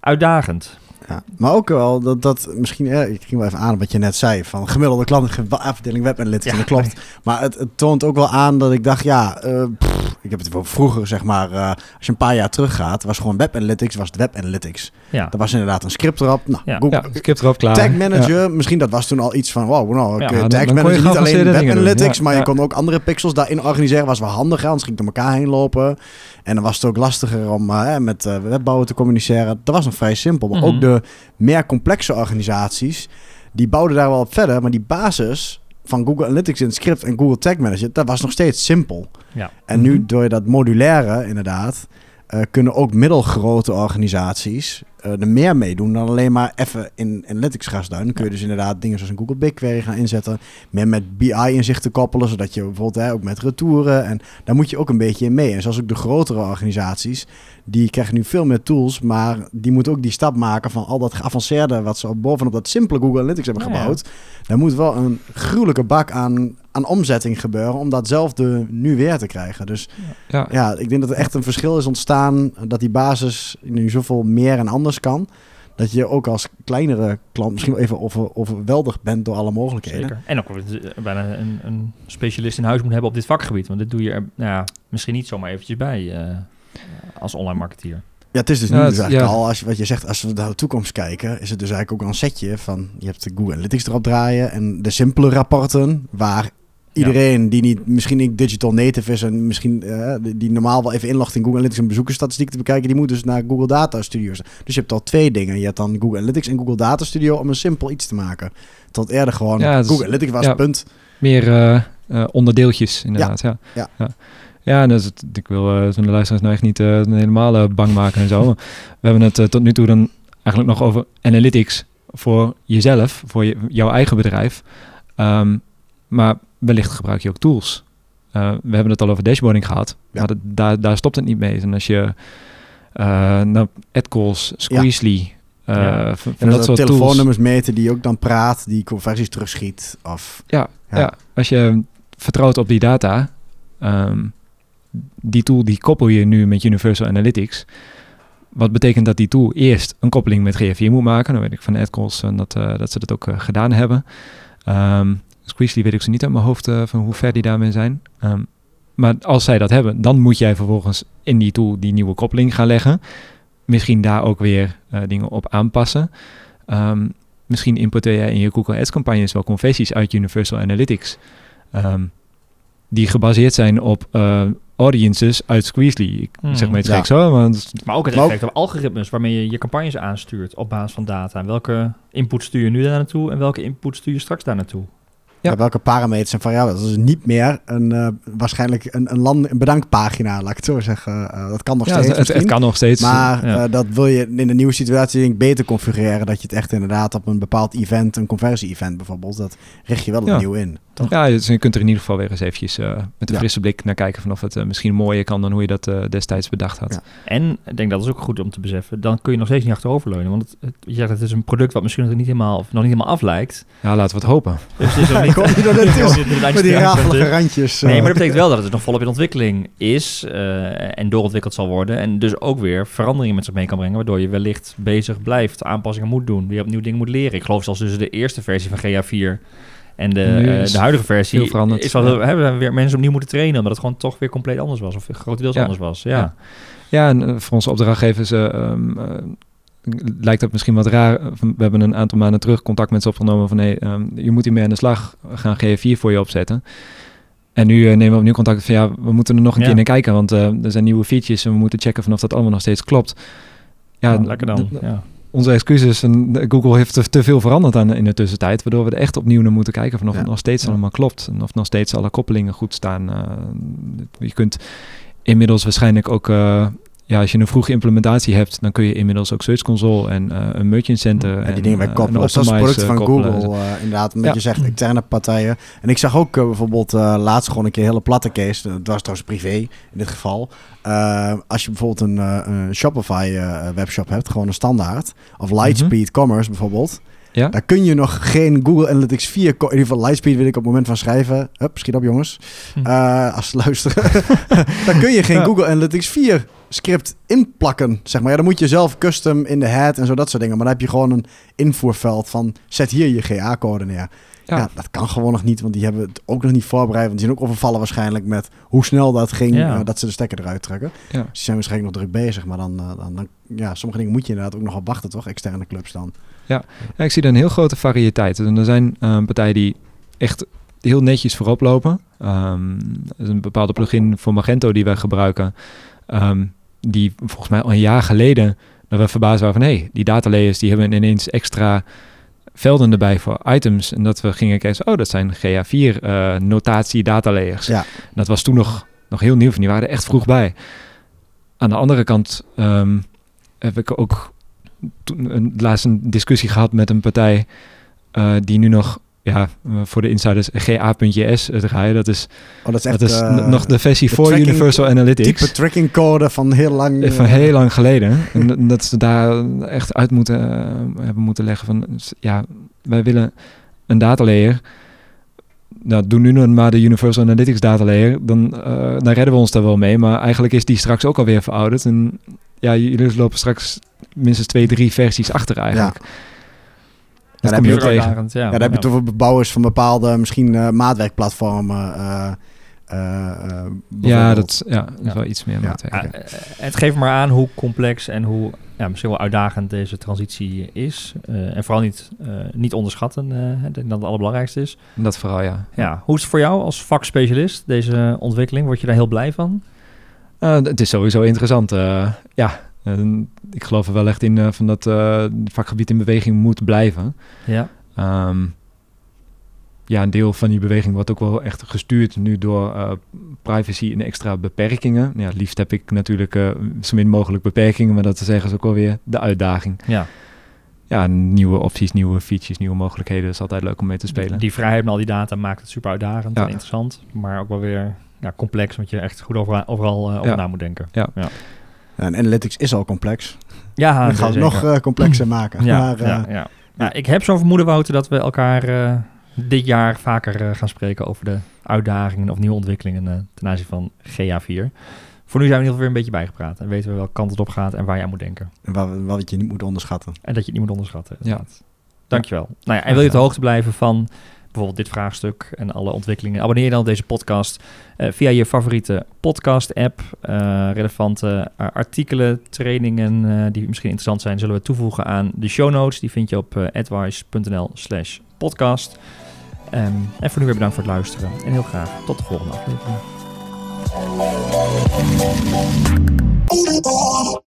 Uitdagend. Ja, maar ook wel dat, dat misschien, eh, ik ging wel even aan wat je net zei, van gemiddelde klant, afdeling web analytics, en dat klopt. Maar het, het toont ook wel aan dat ik dacht, ja, eh, pff, ik heb het wel vroeger, zeg maar, eh, als je een paar jaar terug gaat, was gewoon web analytics, was het web analytics. Ja. Er was inderdaad een script erop. Nou, Ja. Google, Ja, ik heb erop klaar. Tag Manager, Ja. misschien dat was toen al iets van, wow, nou, Ja, ik, dan- dan Tag Manager niet alleen geavanceerde web dingen doen. analytics, Ja, maar ja. je kon ook andere pixels daarin organiseren, was wel handiger, anders ging het door elkaar heen lopen. En dan was het ook lastiger om met webbouwen te communiceren. Dat was nog vrij simpel, maar Mhm. ook de meer complexe organisaties, die bouwden daar wel op verder, maar die basis van Google Analytics in het script en Google Tag Manager, dat was nog steeds simpel. Ja. En nu, Mhm. door dat modulaire, inderdaad, eh, kunnen ook middelgrote organisaties er meer mee doen dan alleen maar even in Analytics gaan. Dan kun je dus inderdaad dingen zoals een Google BigQuery gaan inzetten. Meer met BI-inzichten koppelen, zodat je bijvoorbeeld hè, ook met retouren. En daar moet je ook een beetje in mee. En zoals ook de grotere organisaties, die krijgen nu veel meer tools, maar die moeten ook die stap maken van al dat geavanceerde wat ze op bovenop dat simpele Google Analytics hebben ja. gebouwd. Daar moet wel een gruwelijke bak aan, aan omzetting gebeuren om datzelfde nu weer te krijgen. Dus Ja. ja, ik denk dat er echt een verschil is ontstaan dat die basis nu zoveel meer en anders kan. dat je ook als kleinere klant misschien wel even over, overweldigd bent door alle mogelijkheden. Zeker. En ook eh, bijna een, een, specialist in huis moet hebben op dit vakgebied. Want dit doe je er nou ja, misschien niet zomaar eventjes bij uh, als online marketeer. Ja, het is dus nu dus eigenlijk al, als je, wat je zegt, als we naar de toekomst kijken, is het dus eigenlijk ook al een setje van, je hebt de Google Analytics erop draaien en de simpele rapporten, waar iedereen die niet, misschien niet digital native is en misschien uh, die normaal wel even inlogt in Google Analytics en bezoekersstatistieken te bekijken, die moet dus naar Google Data Studios. Dus je hebt al twee dingen. Je hebt dan Google Analytics en Google Data Studio om een simpel iets te maken. Tot eerder gewoon Google Analytics was ja, punt. Meer uh, uh, onderdeeltjes inderdaad. Ja. ja. ja. Dat ik wil uh, de luisteraars nou echt niet uh, helemaal bang maken en zo. we hebben het tot nu toe dan eigenlijk nog over analytics voor jezelf, voor je, jouw eigen bedrijf. Um, maar wellicht gebruik je ook tools. Uh, we hebben het al over dashboarding gehad, maar dat, daar, daar stopt het niet mee. En als je uh, nou, AdCalls, Squeezely, ja. Uh, van, van dat soort telefoonnummers meten die ook dan praat, die conversies terugschiet. Of, ja, ja. ja. als je vertrouwt op die data, um, die tool die koppel je nu met Universal Analytics. Wat betekent dat die tool eerst een koppeling met GA4 moet maken. Dan weet ik van AdCalls en dat, dat ze dat ook gedaan hebben. Um, Squeezely weet ik ze niet uit mijn hoofd uh, van hoe ver die daarmee zijn. Um, maar als zij dat hebben, dan moet jij vervolgens in die tool die nieuwe koppeling gaan leggen. Misschien daar ook weer uh, dingen op aanpassen. Um, misschien importeer jij in je Google Ads campagnes wel conversies uit Universal Analytics. Um, die gebaseerd zijn op uh, audiences uit Squeezely. Ik hmm, zeg maar iets ja. geks hoor. Maar, maar ook het effect op algoritmes waarmee je je campagnes aanstuurt op basis van data. En welke input stuur je nu daar naartoe en welke input stuur je straks daar naartoe? Ja. welke parameters en variabelen. Dat is niet meer een, uh, waarschijnlijk een, een, land, een bedankpagina, laat ik het zo zeggen. Uh, dat kan nog ja, steeds. Het, het, kan nog steeds. Maar uh, dat wil je in de nieuwe situatie denk ik beter configureren. Dat je het echt inderdaad op een bepaald event, een conversie-event bijvoorbeeld, dat richt je wel opnieuw in. Toch? Ja, dus je kunt er in ieder geval weer eens eventjes met een frisse blik naar kijken van of het misschien mooier kan dan hoe je dat destijds bedacht had. En ik denk dat is ook goed om te beseffen, dan kun je nog steeds niet achteroverleunen. Want het, het, je zegt, het is een product wat misschien nog niet helemaal, of nog niet helemaal aflijkt. Ja, laten we het hopen. Dus het is niet kom je door net met die rafelige randjes. Nee, maar dat betekent wel dat het nog volop in ontwikkeling is uh, en doorontwikkeld zal worden. En dus ook weer veranderingen met zich mee kan brengen, waardoor je wellicht bezig blijft, aanpassingen moet doen, weer opnieuw dingen moet leren. Ik geloof zelfs tussen de eerste versie van GA4 en de, uh, de huidige versie is wel, ja. hebben we weer mensen opnieuw moeten trainen, omdat het gewoon toch weer compleet anders was, of grotendeels ja. anders was. Ja. ja. En uh, voor onze opdrachtgevers um, lijkt dat misschien wat raar. We hebben een aantal maanden terug contact met ze opgenomen van hey, um, je moet hiermee aan de slag gaan GA4 voor je opzetten. En nu uh, nemen we opnieuw contact van ja, we moeten er nog een keer naar kijken, want uh, er zijn nieuwe features en we moeten checken of dat allemaal nog steeds klopt. Ja, lekker dan. Ja. Onze excuses en Google heeft te, te, veel veranderd aan, in de tussentijd, waardoor we er echt opnieuw naar moeten kijken van of het nog steeds allemaal klopt en of nog steeds alle koppelingen goed staan. Uh, je kunt inmiddels waarschijnlijk ook ja, als je een vroege implementatie hebt, dan kun je inmiddels ook Search Console en uh, een Merchant Center. en, die dingen bij koppelen. Dat is product van Google, uh, inderdaad. Omdat je zegt externe partijen. En ik zag ook uh, bijvoorbeeld laatst gewoon een keer een hele platte case. Dat was trouwens privé in dit geval. als je bijvoorbeeld een, een Shopify webshop hebt, gewoon een standaard. Of Lightspeed mm Commerce bijvoorbeeld. Ja? Daar kun je nog geen Google Analytics 4... In ieder geval Lightspeed wil ik op het moment van schrijven. Hup, schiet op jongens. Uh, als luisteren. dan kun je geen Google Analytics 4 script inplakken, zeg maar. Ja, dan moet je zelf custom in de head en zo dat soort dingen. Maar dan heb je gewoon een invoerveld van... zet hier je GA-code neer. Ja. dat kan gewoon nog niet, want die hebben het ook nog niet voorbereid. Want die zijn ook overvallen waarschijnlijk met hoe snel dat ging, uh, dat ze de stekker eruit trekken. Ja. Dus die zijn waarschijnlijk nog druk bezig. Maar dan, uh, dan, dan, ja, sommige dingen moet je inderdaad ook nog op wachten, toch? Externe clubs dan. Ja, ja ik zie er een heel grote variëteit. En er zijn uh, partijen die echt heel netjes voorop lopen. Um, er is een bepaalde plugin voor Magento die wij gebruiken. Um, die volgens mij al een jaar geleden dat we verbaasd waren van... hé, hey, die datalayers die hebben ineens extra velden erbij voor items. En dat we gingen kijken, oh, dat zijn GA4 uh, notatie datalayers. Ja. dat was toen nog, nog heel nieuw, van die waren er echt vroeg bij. Aan de andere kant um, heb ik ook toen een, laatst een discussie gehad met een partij uh, die nu nog ja, voor de insiders GA.js draaien. Dat is, oh, dat is, echt, dat is uh, nog de versie voor Universal Analytics. Type tracking code van heel lang. Van heel lang geleden. en dat ze daar echt uit moeten hebben moeten leggen van ja, wij willen een data layer. Nou, doe nu nog maar de Universal Analytics data layer. Dan, uh, dan redden we ons daar wel mee. Maar eigenlijk is die straks ook alweer verouderd. En ja, jullie lopen straks minstens twee, drie versies achter eigenlijk. Ja. Dat dan kom je heb ook je tegen. Ja, Ja, dan heb je het over bouwers van bepaalde misschien eh, maatwerkplatformen. eh, eh, Ja, dat, ja, dat is Ja. wel iets meer Ja. eh, het geeft maar aan hoe complex en hoe ja, misschien wel uitdagend deze transitie is. Eh, en vooral niet, eh, niet onderschatten. eh, ik denk dat het allerbelangrijkste is. Dat vooral, ja. Ja, hoe is het voor jou als vakspecialist, deze ontwikkeling? Word je daar heel blij van? Eh, het is sowieso interessant. eh, ja, En ik geloof er wel echt in eh, van dat eh, het vakgebied in beweging moet blijven. Ja, Ehm, ja, een deel van die beweging wordt ook wel echt gestuurd nu door eh, privacy en extra beperkingen. Ja, het liefst heb ik natuurlijk eh, zo min mogelijk beperkingen, maar dat is ergens ook alweer de uitdaging. ja. Ja, nieuwe opties, nieuwe features, nieuwe mogelijkheden is altijd leuk om mee te spelen. Die, die vrijheid met al die data maakt het super uitdagend Ja. en interessant. Maar ook wel weer ja, complex, want je echt goed overal, overal eh, over Ja. na moet denken. En analytics is al complex. Ja, We gaan het nog eh, complexer maken. Ja, maar, eh, ja, ja. Nou, ik heb zo'n vermoeden, Wouter, dat we elkaar eh, dit jaar vaker eh, gaan spreken over de uitdagingen of nieuwe ontwikkelingen eh, ten aanzien van GA4. Voor nu zijn we in ieder geval weer een beetje bijgepraat en weten we welke kant het op gaat en waar je aan moet denken. waar- wat je niet moet onderschatten. En dat je het niet moet onderschatten. Ja. Dankjewel. Nou ja, en wil je op de hoogte blijven van bijvoorbeeld dit vraagstuk en alle ontwikkelingen, abonneer je dan op deze podcast eh, via je favoriete podcast-app. Eh, relevante artikelen, trainingen eh, die misschien interessant zijn, zullen we toevoegen aan de show notes. Die vind je op eh, advice.nl slash podcast. Ehm, en voor nu weer bedankt voor het luisteren en heel graag tot de volgende aflevering.